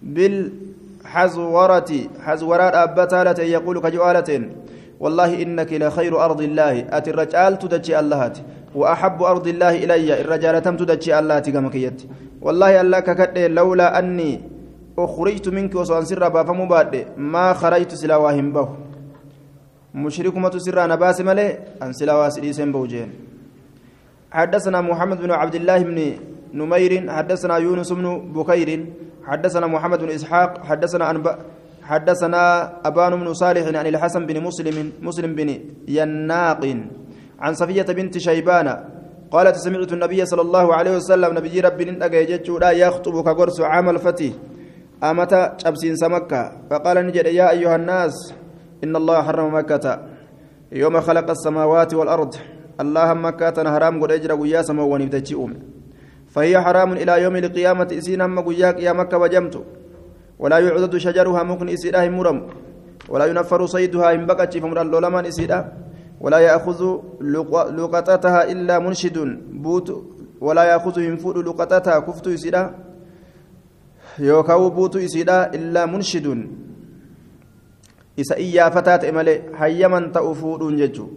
بالحزورة. حزورات أبتالة يقول كجوالة والله إنك لخير أرض الله. أتي الرجال تدجي الله وأحب أرض الله إلي. الرجال تم تدجي الله تقمكيت والله الله ككد لولا أني أخرجت منك وسأنسر بافم بعد ما خرجت سلا واهم به مشركمة سر أنا باس ملي. أن سلا واسليسين بوجين. حدثنا محمد بن عبد الله بن نمير. حدثنا يونس بن بكير. حدثنا محمد بن إسحاق. حدثنا أنبأ حدثنا أبان بن صالح عن الحسن بن مسلم مسلم بن يناق عن صفية بنت شيبان قالت سمعت النبي صلى الله عليه وسلم نبي ربي ننتقى يجتشودا يخطب كقرص عام الفتي أمتى شبسين سمكة. فقال نجد يا أيها الناس إن الله حرم مكة. يوم خلق السماوات والأرض الله مكة حرام قد أجر ويا سما ونبتجئهم فهي حرام إلى يوم القيامة إسين هم قياك يا مكة وجمت. ولا يعدد شجرها ممكن إسيرها مرم ولا ينفر صيدها إن بقت فمر اللولمان إسيرها ولا يأخذ لقطتها إلا منشد بوت ولا يأخذ ينفود لقطتها كفت إسيرها يوكاو بوت إسيرها إلا منشد. malee hayyaman ta'u fuudhuun jechuun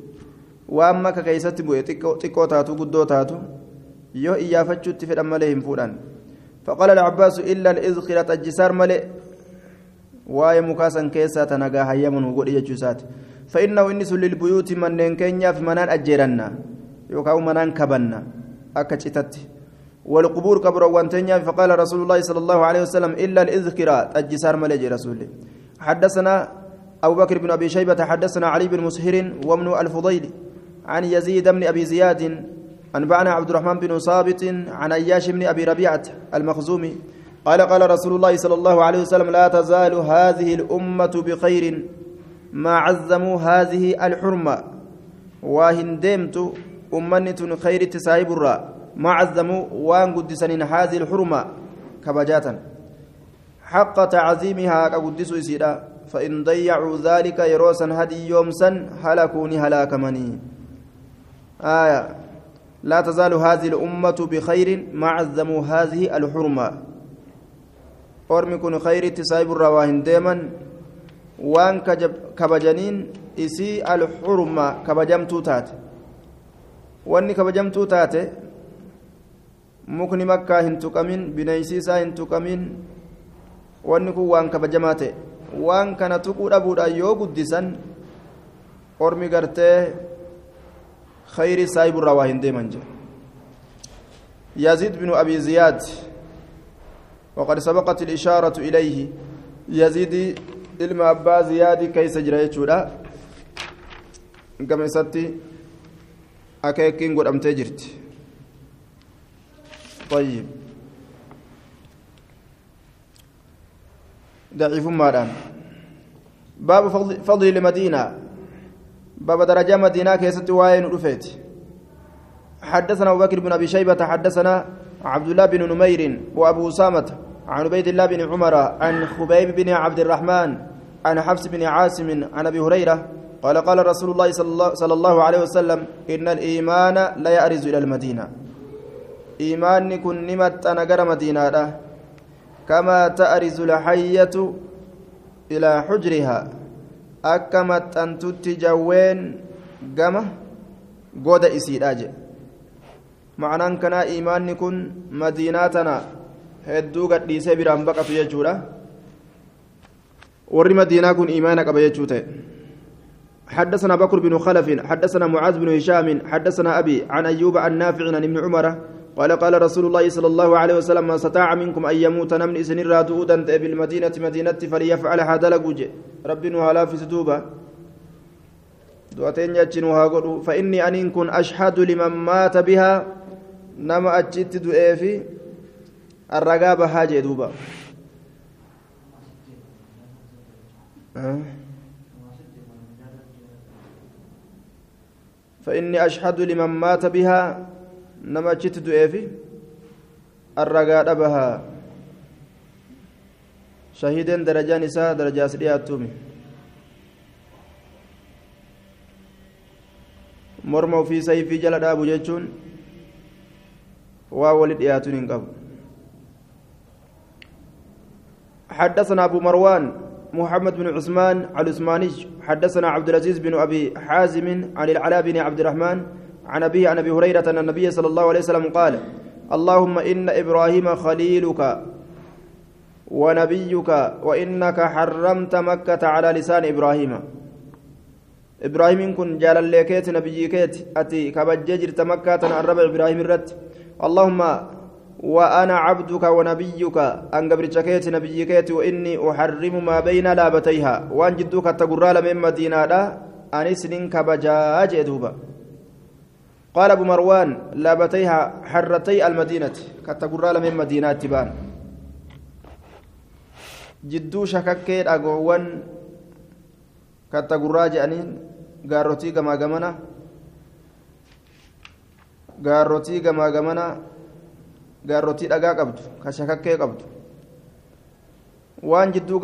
waan maka keessatti bu'e xiqqoo taatu guddoo taatu yoo iyyaafachuutti fedhan malee hin fuudhan فقال العباس إلا الإذخرة الجسار ملئ. واي مكاسا كيسا تنقى هيمن وقل يجوسات فإنه إنس للبيوت من كينيا في منان أجيرنا. يوكاو منان كبنا. أكتشتت والقبور قبر وانتنيا. فقال رسول الله صلى الله عليه وسلم إلا الإذخرة الجسار ملئ رسول حدثنا أبو بكر بن أبي شيبة حدثنا علي بن مسهر ومن الفضيل عن يزيد بن أبي زياد أنبأنا عبد الرحمن بن صابت عن أياش بن أبي ربيعة المخزومي قال قال رسول الله صلى الله عليه وسلم لا تزال هذه الأمة بخير ما عزموا هذه الحرمة. وهندمت أمنة خير تسايب الراء ما عزموا وان قدسن هذه الحرمة كبجاتا حق تعظيمها كقدس يسيرا. فإن ضيعوا ذلك يروسا هدي يومسا هلكوني هلاكمني آية. لا تزال هذه الأمة بخير ما عظموا هذه الحرمة أرمي كن خير تسايب الرواهن دائما وان كبجنين إسي الحرمة كبجمتو تات واني كبجمتو تات tuqamin bineensiisaa hin tuqamin wanni kun waan kabajamaa ta'e waan kana tuquu dhabuudhaan yoo guddisan ormi gartee خير سايب الرواهن ديما يزيد بن أبي زياد وقد سبقت الإشارة إليه. يزيد ilma abbaa ziyaadii keessa jira jechuudha gama isatti akeekiin godhamtee jirti طيب. ضعيف مادان باب فضل, المدينة. باب درجة مدينة كيست وين رفيت حدثنا أبو بكر بن أبي شيبة حدثنا عبد الله بن نمير وأبو أسامة عن عبيد الله بن عمر عن خبيب بن عبد الرحمن عن حفص بن عاصم عن أبي هريرة قال قال رسول الله صلى الله, عليه وسلم إن الإيمان لا يأرز إلى المدينة. إيمان كن نمت أنا قرى مدينة كما تأرز الحية إلى حجرها. Akka maxxantutti jawween gama goda isiidha jedhe ma'anaan kanaa imaanni kun madiinaa tana hedduu gadhiisee biraan baqatu jechuudha warri madiinaa kun imaana qaba jechuu ta'e حدثنا بكر بن خلف حدثنا معاذ بن هشام حدثنا أبي عن أيوب عن نافع عن ابن عمر قال قال رسول الله صلى الله عليه وسلم ما استطاع منكم أن يموت نمن إسن الرادودا بالمدينة مدينة فليفعل هذا لقوجه ربي نهلا في سدوبة دواتين يجن فإني أن كن أشهد لمن مات بها نما أجت دؤيفي الرقابة حاجة دوبا أه؟ فإني أشهد لمن مات بها نما أجت دؤيفي الرقابة بها shahiideen darajaan isaa darajaas dhiyaattuumi morma ofii sayfii jala dhaabu jechuun waa wali dhiyaatuun hin qabu حدثنا أبو مروان محمد بن عثمان العثماني حدثنا عبد العزيز بن أبي حازم عن العلاء بن عبد الرحمن عن أبيه عن أبي هريرة أن النبي صلى الله عليه وسلم قال اللهم إن إبراهيم خليلك ونبيك وإنك حرمت مكة على لسان إبراهيم. إبراهيم كن جال الليكيت نبيكيت أتي كبججرت مكة الربع إبراهيم الرد اللهم وأنا عبدك ونبيك أن قبرتكيت نبيكيت وإني أحرم ما بين لابتيها. وأن جدك تقرال من مدينة أنسن كبجاج دوبا قال أبو مروان لابتيها حرتي المدينة. كتقرى من مدينة تبان جدو شككين أقوان كتقرى جانين. قاروتي كما قمنا قاروتي كما قمنا قاروتي أقا قبض. كشككين قبض. وان جدو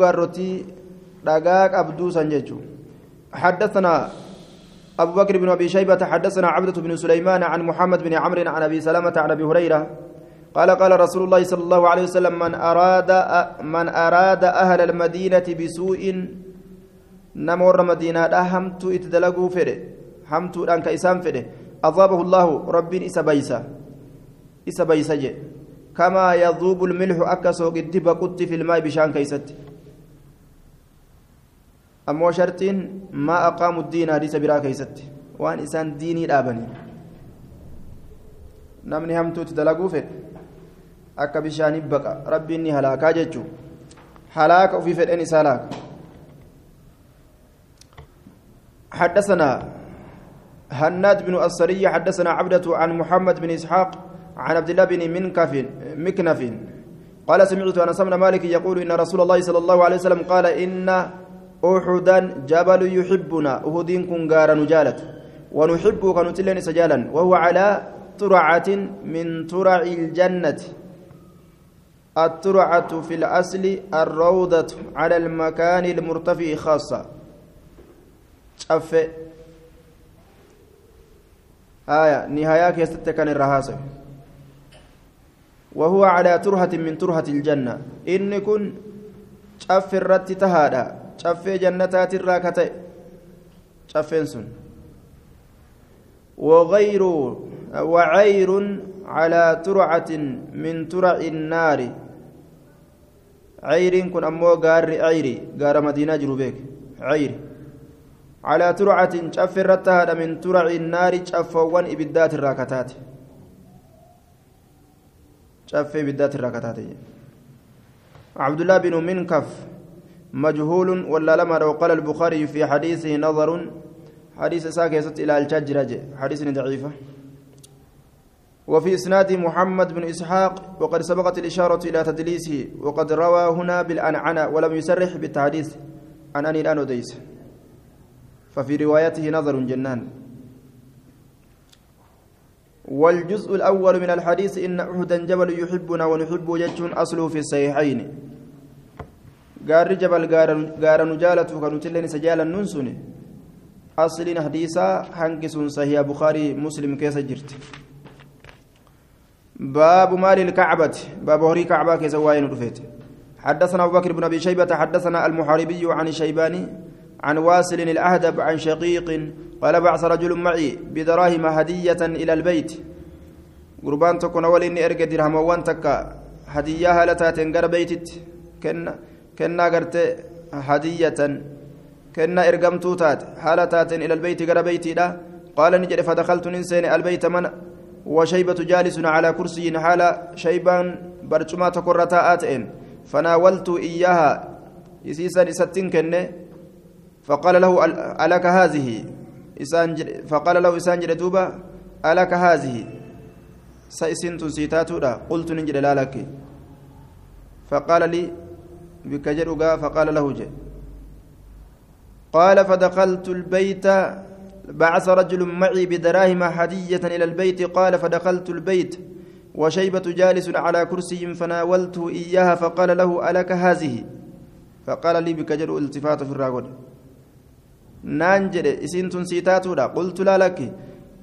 dhagaaq abduu san jechuun حدثنا أبو بكر بن أبي شيبة حدثنا عبدة بن سليمان عن محمد بن عمرو عن أبي سلمة عن أبي هريرة قال قال رسول الله صلى الله عليه وسلم من أراد من أراد أهل المدينة بسوء نمر مدينة همت اتدلقوا فره همت أنك إسام فره أضابه الله رب إسا بيسا إسا بيسا كما يذوب الملح أكسو قد بقت في الماء بشان كيست. Ammoo shartiin maa aqaamu diin hadiisa biraa keeysatti waan isaan diinii dhaabanii namni hamtuutti dalaguu fedhe akka bishaanii baqa rabbiin ni halaakaa jechuu halaaka ofii fedhen isaa laaka حدثنا هناد بن السري حدثنا عبدة عن محمد بن إسحاق عن عبد الله بن منكف مكنف قال سمعت أنس بن مالك يقول إن رسول الله صلى الله عليه وسلم قال إن أحدا جبل يحبنا أهدين كن غار نجالت ونحب كنتلين سجالا وهو على ترعة من ترع الجنة الترعة في الأصل الروضة على المكان المرتفع خاصة شف آية نهاية كيست كان الرهاسة وهو على ترهة من ترهة الجنة إن كن شف الرت تهادا caffee jannataatirraa ka ta'e. Caffeen sun. وغير وعير على ترعة من ترع النار عير كن أمو غار عيري غار مدينة جروبيك عير على ترعة شف الرتها من ترع النار شفوان إبدات الراكتات شف إبدات الراكتات عبد الله بن منكف مجهول ولا لما لو قال البخاري في حديثه نظر حديث ساكت إلى الشجرة حديث ضعيفة وفي إسناد محمد بن إسحاق وقد سبقت الإشارة إلى تدليسه وقد روى هنا بالأنعنة ولم يسرح بالتحديث. عن أني الآن وديس ففي روايته نظر جنان. والجزء الأول من الحديث إن أحدا جبل يحبنا ونحبه أصله في الصحيحين. Gaarri jabal gaara nu jaalatu kan nuti illee isa jaalannuun sun asliin hadiisaa hangi sun sahiha bukaarii muslim keessa jirti. باب مال الكعبة باب horii كعبة كيس واين رفيت حدثنا أبو بكر بن أبي شيبة حدثنا المحاربي عن الشيباني عن واصل الأحدب عن شقيق قال بعث رجل معي بدراهم هدية إلى البيت قربان تكون أول إني أرقى درهم وانتك هدية هالتات انقر بيتت كن kennaa gartee hadiyatan kennaa ergamtuu taate haala taateen ila albeyti gara beytiidha. Qaala ni jedhe fadakaltu nin seene albeyta وشيبة جالس على كرسي حال شيبان برجما تكرتا آتئن فناولت إياها إسيسا إساتين كنه فقال له ألك هذه فقال له إسان دوبا ألك هذه سيسنت سيتاتو قلت نجد لا لك فقال لي بك جرغا فقال له جي قال فدخلت البيت بعث رجل معي بدراهم هدية إلى البيت قال فدخلت البيت وشيبة جالس على كرسي فناولته إياها فقال له ألك هذه؟ فقال لي بك جر التفات في الراغد. نانجر إسنت سيتاتودا قلت لا لك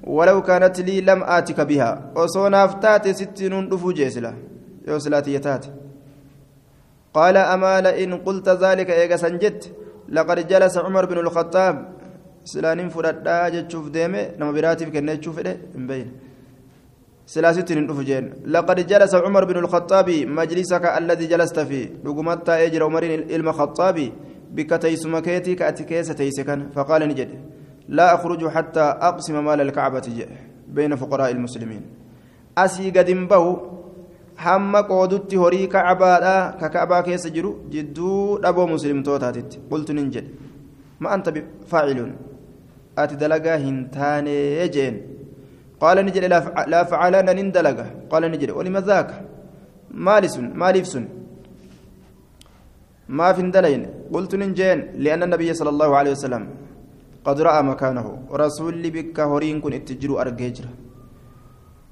ولو كانت لي لم آتك بها. وصونا فتات ستين دفو جيسلا. يوسلاتي يتاتي. قال أما لئن قلت ذلك إيجا سنجت لقد جلس عمر بن الخطاب. سلانين فردا جتشوف ديمه نما براتي كن تشوف ده مبين سلاستين دفجين لقد جلس عمر بن الخطاب مجلسك الذي جلست فيه. لقمت اجر عمر الخطاب بك تيسم كيتي كاتكيس تيسكن. فقال نجد لا أخرج حتى أقسم مال الكعبة بين فقراء المسلمين. أسي قدم به hamma qoodutti horii kacabaadha. Ka kacbaa keessa jiru jidduu dhaboo muslimtootaatitti qultunin jedhe. Ma anta faacilun? Ati dalagaa hin taanee jeen. Qaala ni jedhe laa facalana nin dalaga. Qaala ni jedhe olima zaaka? Maali sun? Maaliif sun? Maaf hin qultu nin jeen lianna nabiyya sala allahu alehi wasalam qad ra'a makaanahu rasuulli bikka horiin kun itti jiru argee jira.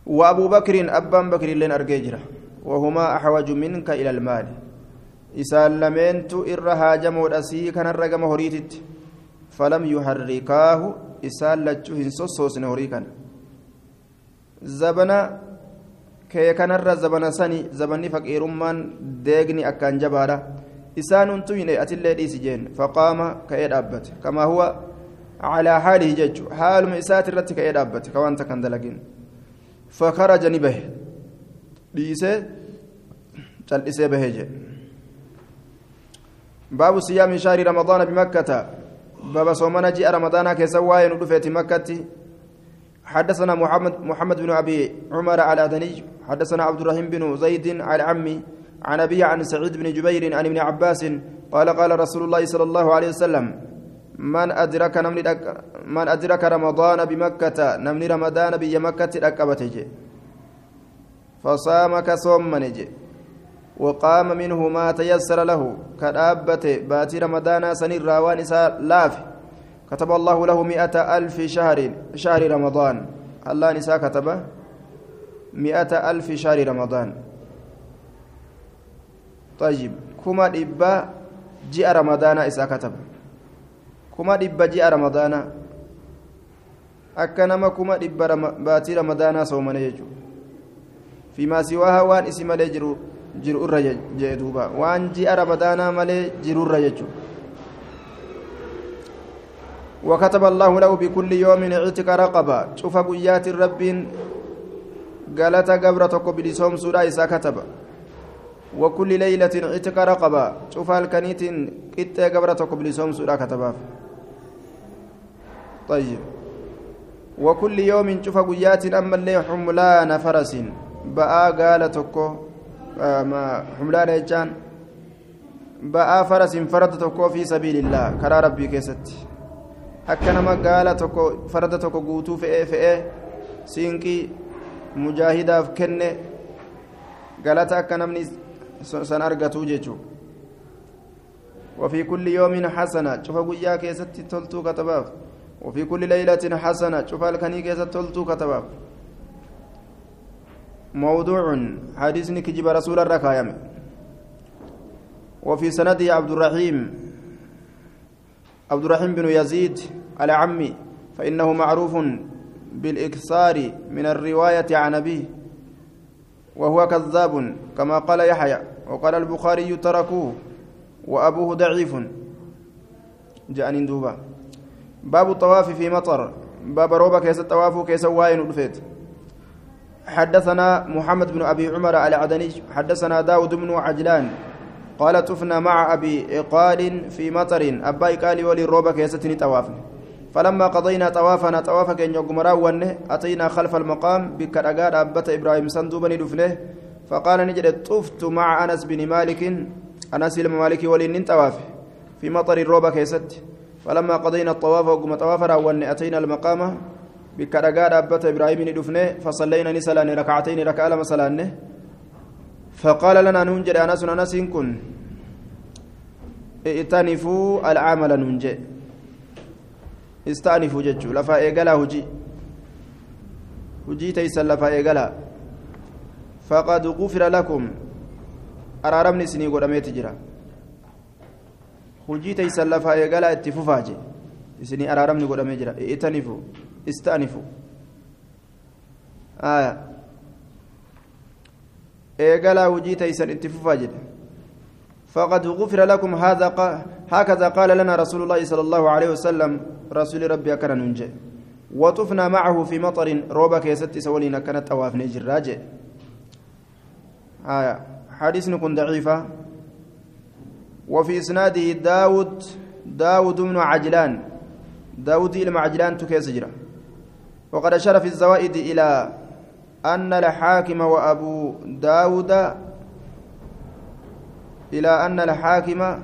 وأبو بكر أبان بكر لين أرجيجرا وهما أحوج منك إلى المال irra haajamoodha sii kanarra gama horiititti falam yuharrikaahu isaan lachuu hin sossoosne horii kana zabana kee kanarra zabana sani zabanni faqiirummaan deegni akkaan jabaadha isaan huntuu hin atillee dhiisi jeen faqaama ka'ee dhaabbate kamaa huwa calaa haalihi jechu haaluma isaati irratti ka'ee dhaabbate ka bahe dhiisee cal'isee bahee jedhe باب صيام شهر رمضان بمكة. باب صومنا جاء رمضان كسواي ندفت مكة. حدثنا محمد محمد بن أبي عمر على دني حدثنا عبد الرحيم بن زيد على عمي عن ابي عن سعيد بن جبير عن ابن عباس قال قال رسول الله صلى الله عليه وسلم من أدرك نمني من أدرك رمضان بمكة نمني رمضان بمكة فصام كصوم وقام منه ما تيسر له. رمضان لاف. كتب الله له مئة ألف شهر شهر رمضان. الله نساء كتب مئة ألف شهر رمضان. طيب كما دبا جاء رمضان إسا كما دبا جاء رمضان akka nama kuma dhibba baatii ramadaanaa soomane jechuudha fiimaa siwaaha waan isi malee jiru jiru irra jee duuba waan ji'a ramadaanaa malee jirurra jechuudha وكتب الله له بكل يوم عتق رقبة شوف قيات الرب قالت قبرتك بلسوم سورة إسا كتب وكل ليلة عتق رقبة شوف الكنيت قت قبرتك بلسوم سورة كتبها طيب وكل يوم شوف قيات أما اللي حملان فرس بقى قالتك humlaana jechaan ba'aa farasin farda tokkoo fi sabiilillaa karaa rabbii keessatti akka nama gaala tokko farda tokko guutuu fe'ee fe'ee siinqii mujaahidaaf kenne galata akka namni san argatu jechuu وفي كل يوم حسنة شوف قويا كيست تلتو كتباف وفي كل ليلة حسنة. شوف الكني كيست تلتو كتباف موضوع حديث كجب رسول الركايم. وفي سنده عبد الرحيم. عبد الرحيم بن يزيد على عمي فإنه معروف بالإكثار من الرواية عن أبيه. وهو كذاب كما قال يحيى. وقال البخاري تركوه. وأبوه ضعيف. جاء دوبا باب الطواف في مطر. باب روبا كيس الطواف كيس واين ودفيت. حدثنا محمد بن أبي عمر العدني. حدثنا داود بن عجلان. قال تفنى مع أبي إقال في مطر. أبا إقال ولي الروبة كيستني توافن فلما قضينا طوافنا طوافك إن يقمرا ونه أتينا خلف المقام. بكرقاد أبت إبراهيم صندوبني دفنه. فقال نجد طفت مع أنس بن مالك أنس المالك ولي طواف في مطر الروبة كيست. فلما قضينا الطواف وقم طوافنا ونه أتينا المقام بك رقا دابت إبراهيم ندفنه فصلينا نسلان ركعتين ركعة لما سلانه فقال لنا ننجد أنس أنس كن. ائتنفوا العمل ننجي. استأنفوا ججو لفا إيقلا هجي. هجي تيسا لفا إيقلا فقد غفر لكم. أرارمني سني قدمي تجرا hujii teeysan lafaa eegalaa itti fufaa je isinii araaramni godhamee jira. I'tanifu استأنفوا آية إيقالا وجي تيسن اتفوفا جدا فقد غفر لكم هذا هكذا قال لنا رسول الله صلى الله عليه وسلم رسول ربي أكرن ننجي وطفنا معه في مطر روبا كيست سولينا كانت أوافني جراجي آية حديث كن ضعيفة وفي إسناده داود داود بن عجلان داود إلى عجلان تكيس وقد أشار في الزوائد إلى أن الحاكم وأبو داود إلى أن الحاكم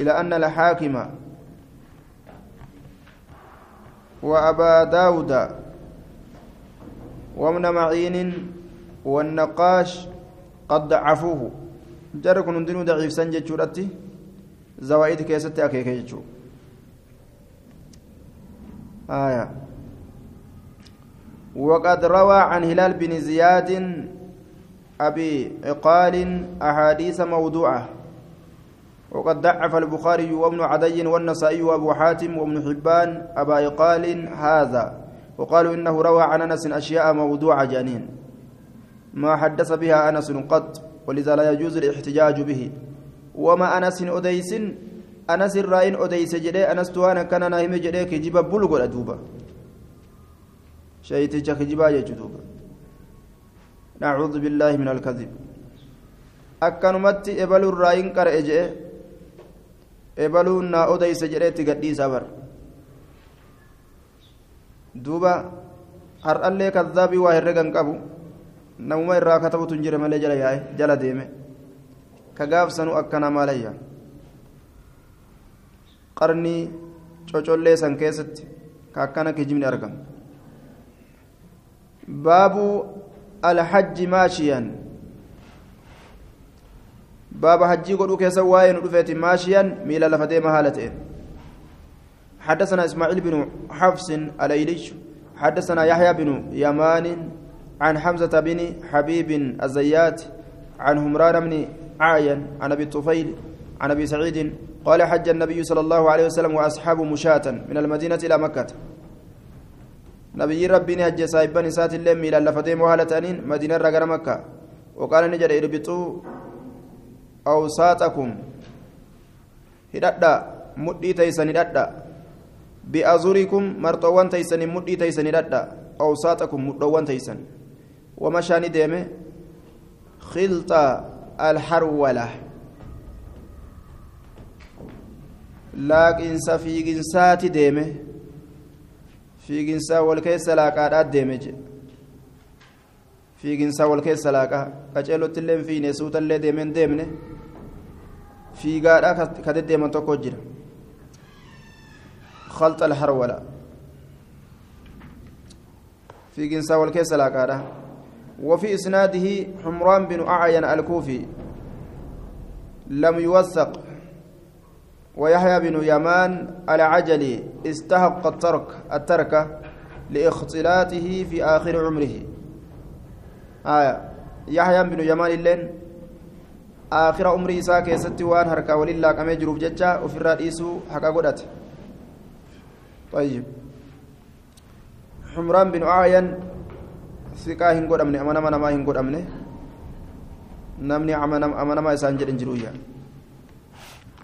إلى أن الحاكم وأبا داود وابن معين والنقاش قد ضعفوه. جرى كن دينو ضعيف سنجة شورتي. زوائد كيستي أكيكي جتشو آية. وقد روى عن هلال بن زياد أبي عقال أحاديث موضوعة. وقد ضعف البخاري وابن عدي والنسائي وأبو حاتم وابن حبان أبا عقال هذا. وقالوا إنه روى عن أنس أشياء موضوعة جانين ما حدث بها أنس قط ولذا لا يجوز الاحتجاج به. وما أنس أديس أنس الرائن أديس جدي أنس توانا كان ناهم جدي كجيب بلغ الأدوبة شيء كجيبا يجدوبة نعوذ بالله من الكذب. ebaluun raayin qara'e jee ebaluun naa odeyse jedheetti gadhiisa bar duuba har'allee kazzaabii waa herregan qabu namuma irraa katabutu hin jire malee jala yaa'e jala deeme ka gaafsanu akkana maalayya qarnii cocollee san keessatti ka akkana kijibni argama baabu alhajji maashiyan باب حجي قد كيسا واين رفيت ماشيا ميلا لفتي مهالتين حدثنا اسماعيل بن حفص الايليش حدثنا يحيى بن يمان عن حمزة بن حبيب الزيات عن همران بن عاين عن أبي الطفيل عن أبي سعيد قال حج النبي صلى الله عليه وسلم وأصحابه مشاة من المدينة إلى مكة. نبي ربي هج سايبا نسات الليل ميلا لفتي مهالتين مدينة رقر مكة. وقال نجد اربطوا awsaaxakum hidhadha mudhii taysan hidhadha bi'azurikum marxoowwan taysanin mudhii taysan hidhadha awsaaxakum mudhoowwan taysan wamashaani deeme khilxa alharwala laaqinsa fiiginsaati deeme fiiginsaa wal keessa laaqaadhaat deeme jedhe fiiginsaa wal keessa laaqaa qaceelotti illee fiine suutallee deemeen deemne fiigaadha ka deddeeman tokko jira خلط الحرولة في جنسا والكيس لاقاده وفي إسناده حمران بن أعين الكوفي لم يوثق ويحيى بن يمان العجلي استحق الترك الترك لاختلاطه في آخر عمره. آية. يحيى بن يمان اللين آخر عمره إساء كيستي وان هركا ولله كما يجروف ججا وفي الرئيس حقا قدت. طيب. حمران بن أعين ثقة هنقول أمني أمانا ما هنقول أمني namni amanama isaan jedhan jiruuyya